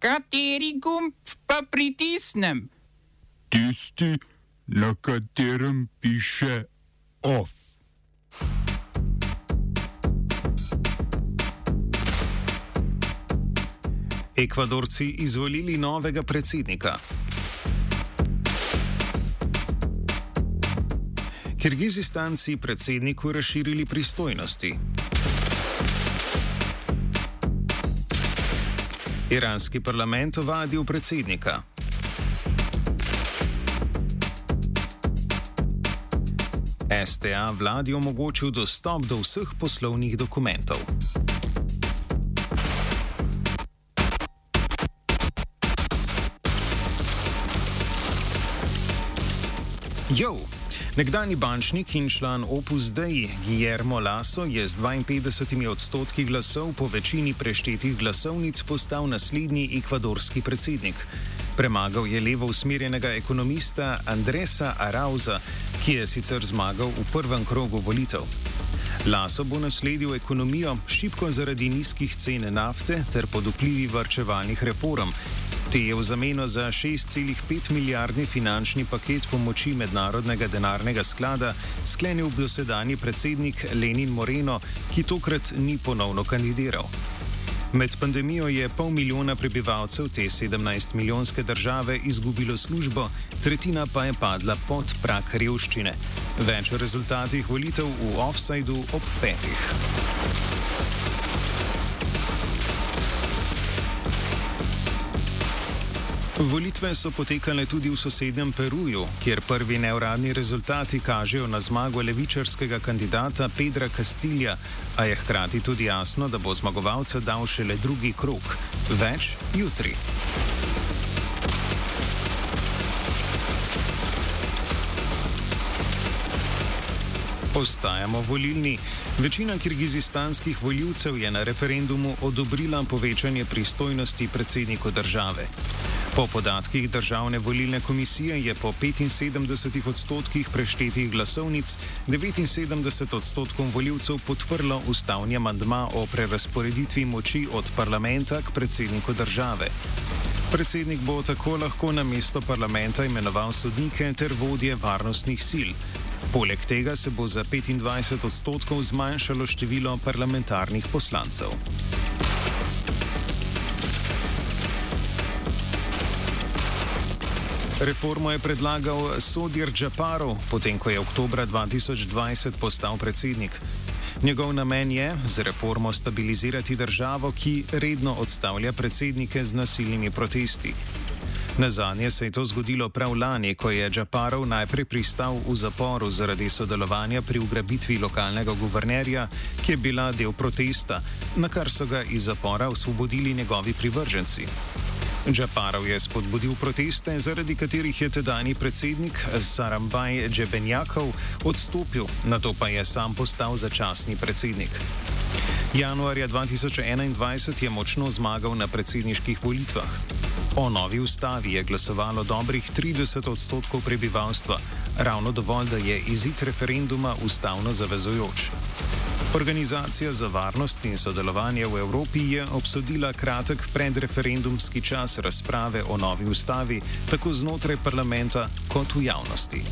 Kateri gumb pa pritisnem? Tisti, na katerem piše OF. Ekvadorci izvolili novega predsednika. Kirgizistanci predsedniku razširili pristojnosti. Iranski parlament ovadil predsednika. STA vladi omogočil dostop do vseh poslovnih dokumentov. Jo! Nekdani bančnik in član Opus Dei Guillermo Lasso je z 52 odstotki glasov po večini preštetih glasovnic postal naslednji ekvadorski predsednik. Premagal je levo usmerjenega ekonomista Andresa Arauza, ki je sicer zmagal v prvem krogu volitev. Laso bo nasledil ekonomijo šipko zaradi nizkih cen nafte ter pod vplivi varčevalnih reform, Te je v zameno za 6,5 milijardni finančni paket pomoči Mednarodnega denarnega sklada sklenil dosedani predsednik Lenin Moreno, ki tokrat ni ponovno kandidiral. Med pandemijo je pol milijona prebivalcev te 17-milijonske države izgubilo službo, tretjina pa je padla pod prak revščine. Več o rezultatih volitev v offsajdu ob petih. Volitve so potekale tudi v sosednjem Peruju, kjer prvi neuradni rezultati kažejo na zmago levičarskega kandidata Pedra Castilja, a je hkrati tudi jasno, da bo zmagovalca dal šele drugi krok. Več jutri. Ostajamo volilni. Večina kirgizistanskih voljivcev je na referendumu odobrila povečanje pristojnosti predsedniku države. Po podatkih Državne volilne komisije je po 75 odstotkih preštetih glasovnic 79 odstotkov voljivcev podprlo ustavni amandma o prerasporeditvi moči od parlamenta k predsedniku države. Predsednik bo tako lahko na mesto parlamenta imenoval sodnike ter vodje varnostnih sil. Poleg tega se bo za 25 odstotkov zmanjšalo število parlamentarnih poslancev. Reformo je predlagal Sodir Džaparov, potem ko je oktober 2020 postal predsednik. Njegov namen je z reformo stabilizirati državo, ki redno odstavlja predsednike z nasilnimi protesti. Na zadnje se je to zgodilo prav lani, ko je Džaparov najprej pristal v zaporu zaradi sodelovanja pri ugrabitvi lokalnega guvernerja, ki je bila del protesta, na kar so ga iz zapora osvobodili njegovi privrženci. Džaparov je spodbudil proteste, zaradi katerih je tedajni predsednik Sarambaj Džebenjakov odstopil, na to pa je sam postal začasni predsednik. Januarja 2021 je močno zmagal na predsedniških volitvah. O novi ustavi je glasovalo dobrih 30 odstotkov prebivalstva, ravno dovolj, da je izid referenduma ustavno zavezujoč. Organizacija za varnost in sodelovanje v Evropi je obsodila kratek predreferendumski čas razprave o novi ustavi, tako znotraj parlamenta kot v javnosti.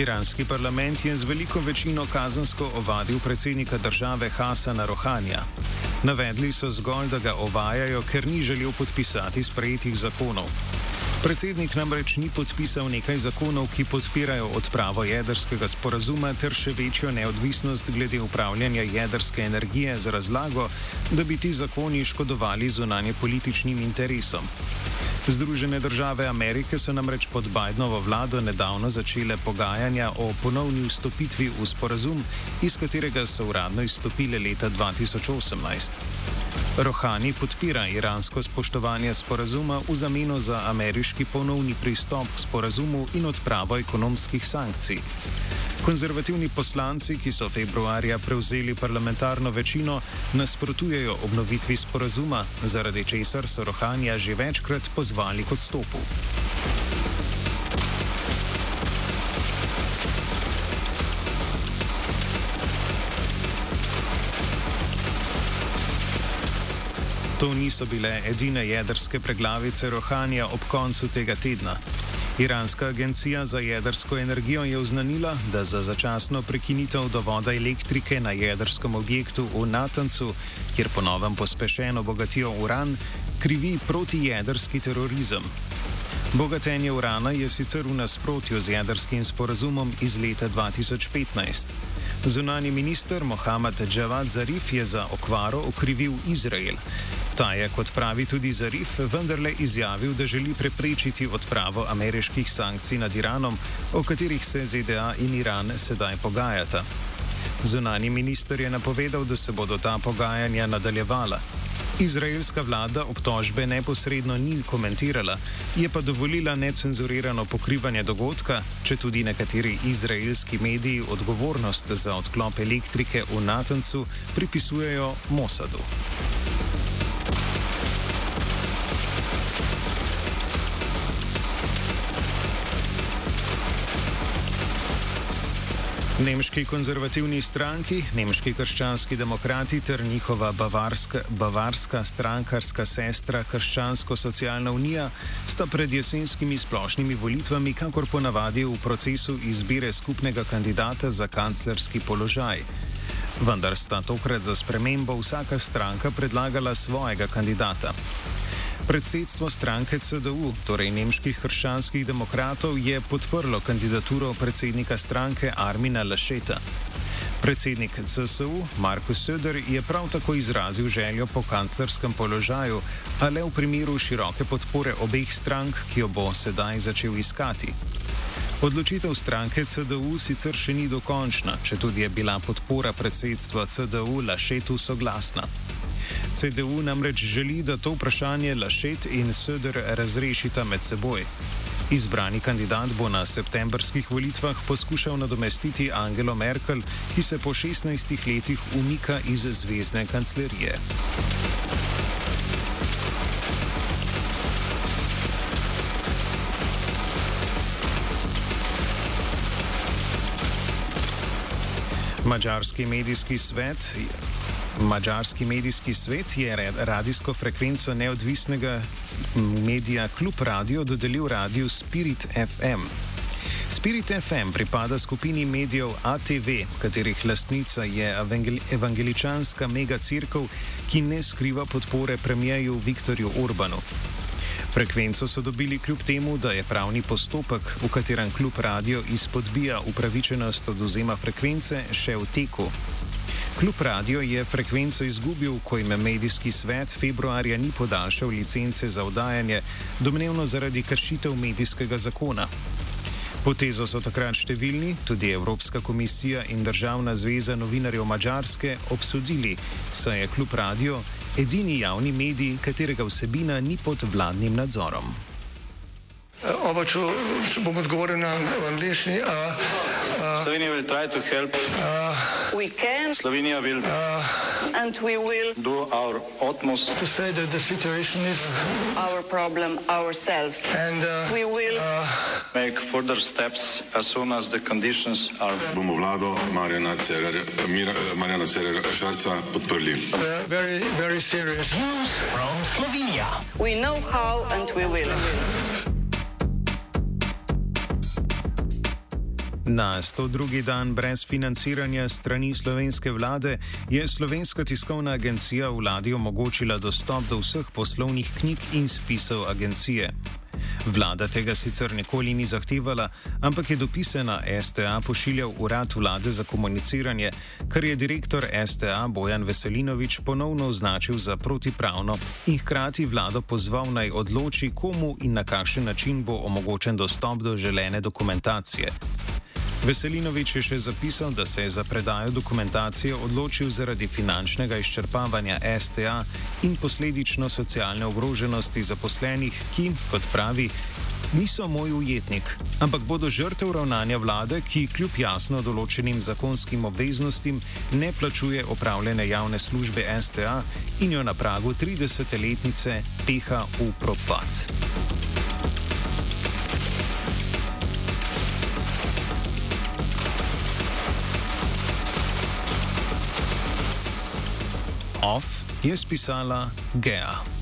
Iranski parlament je z veliko večino kazensko ovadil predsednika države Hasana Rohanja. Navedli so zgolj, da ga ovajajo, ker ni želel podpisati sprejetih zakonov. Predsednik namreč ni podpisal nekaj zakonov, ki podpirajo odpravo jedrskega sporazuma ter še večjo neodvisnost glede upravljanja jedrske energije z razlago, da bi ti zakoni škodovali zunanje političnim interesom. Združene države Amerike so namreč pod Bidenovo vlado nedavno začele pogajanja o ponovni vstopitvi v sporazum, iz katerega so uradno izstopile leta 2018. Rohani podpira iransko spoštovanje sporazuma v zameno za ameriški ponovni pristop k sporazumu in odpravo ekonomskih sankcij. Konzervativni poslanci, ki so februarja prevzeli parlamentarno večino, nasprotujejo obnovitvi sporazuma, zaradi česar so Rohanja že večkrat pozvali k odstopu. To niso bile edine jedrske preglavice rohanja ob koncu tega tedna. Iranska agencija za jedrsko energijo je oznanila, da za začasno prekinitev dovoda elektrike na jedrskem objektu v Natancu, kjer ponovem pospešeno bogatijo uran, krivi protijedrski terorizem. Bogatenje urana je sicer v nasprotju z jedrskim sporazumom iz leta 2015. Zunani minister Mohamed Javad Zarif je za okvaro okrivil Izrael. Ta je, kot pravi tudi Zarif, vendarle izjavil, da želi preprečiti odpravo ameriških sankcij nad Iranom, o katerih se ZDA in Iran sedaj pogajata. Zunani minister je napovedal, da se bodo ta pogajanja nadaljevala. Izraelska vlada obtožbe neposredno ni komentirala, je pa dovolila necenzurirano pokrivanje dogodka, če tudi nekateri izraelski mediji odgovornost za odklop elektrike v Natancu pripisujejo Mosadu. Nemški konzervativni stranki, nemški krščanski demokrati ter njihova bavarska, bavarska strankarska sestra Krščansko-socialna unija sta pred jesenskimi splošnimi volitvami, kakor ponavadi v procesu izbire skupnega kandidata za kanclerski položaj. Vendar sta tokrat za spremembo vsaka stranka predlagala svojega kandidata. Predsedstvo stranke CDU, torej nemških hrščanskih demokratov, je podprlo kandidaturo predsednika stranke Armina Lašeta. Predsednik CSU Markus Söder je prav tako izrazil željo po kanclerskem položaju, a le v primeru široke podpore obeh strank, ki jo bo sedaj začel iskati. Odločitev stranke CDU sicer še ni dokončna, če tudi je bila podpora predsedstva CDU Lašetu soglasna. CDU namreč želi, da to vprašanje Lašet in Söder razrešita med seboj. Izbrani kandidat bo na septembrskih volitvah poskušal nadomestiti Angelo Merkel, ki se po 16 letih umika iz zvezdne kanclerije. Mačarski medijski svet Mačarski medijski svet je radijsko frekvenco neodvisnega medija Klub Radio dodelil radiju Spirit FM. Spirit FM pripada skupini medijev ATV, katerih lastnica je evangeličanska megacirkev, ki ne skriva podpore premijeju Viktorju Urbanu. Frekvenco so dobili kljub temu, da je pravni postopek, v katerem klub radio izpodbija upravičenost oduzema frekvence, še v teku. Klub Radio je frekvenco izgubil, ko jim medijski svet februarja ni podaljšal licence za oddajanje, domnevno zaradi kršitev medijskega zakona. Potezo so takrat številni, tudi Evropska komisija in Državna zveza novinarjev Mačarske, obsodili, saj je Klub Radio edini javni medij, katerega vsebina ni pod vladnim nadzorom. Oba, če bom odgovoril na angliški. Slovenija bo poskušala pomagati. Slovenija bo naredila svoj utmost, da bo rekla, da je situacija naš problem, sami. In mi bomo naredili nadaljnje korake, as soon as the conditions are. Bomo vlado Marjana Cererera Šarca podprli. Zelo, zelo resno. Slovenija. We know how and we will. Na 102. dan brez financiranja strani slovenske vlade je slovenska tiskovna agencija vladi omogočila dostop do vseh poslovnih knjig in spisov agencije. Vlada tega sicer nikoli ni zahtevala, ampak je dopise na STA pošiljal urad vlade za komuniciranje, kar je direktor STA Bojan Veselinovič ponovno označil za protipravno in hkrati vlado pozval naj odloči, komu in na kakšen način bo omogočen dostop do želene dokumentacije. Veselinovič je še zapisal, da se je za predajo dokumentacije odločil zaradi finančnega izčrpavanja STA in posledično socialne ogroženosti zaposlenih, ki, kot pravi, niso moj ujetnik, ampak bodo žrtev ravnanja vlade, ki kljub jasno določenim zakonskim obveznostim ne plačuje opravljene javne službe STA in jo na pragu 30-letnice peha v propad. Off je spisala Gea.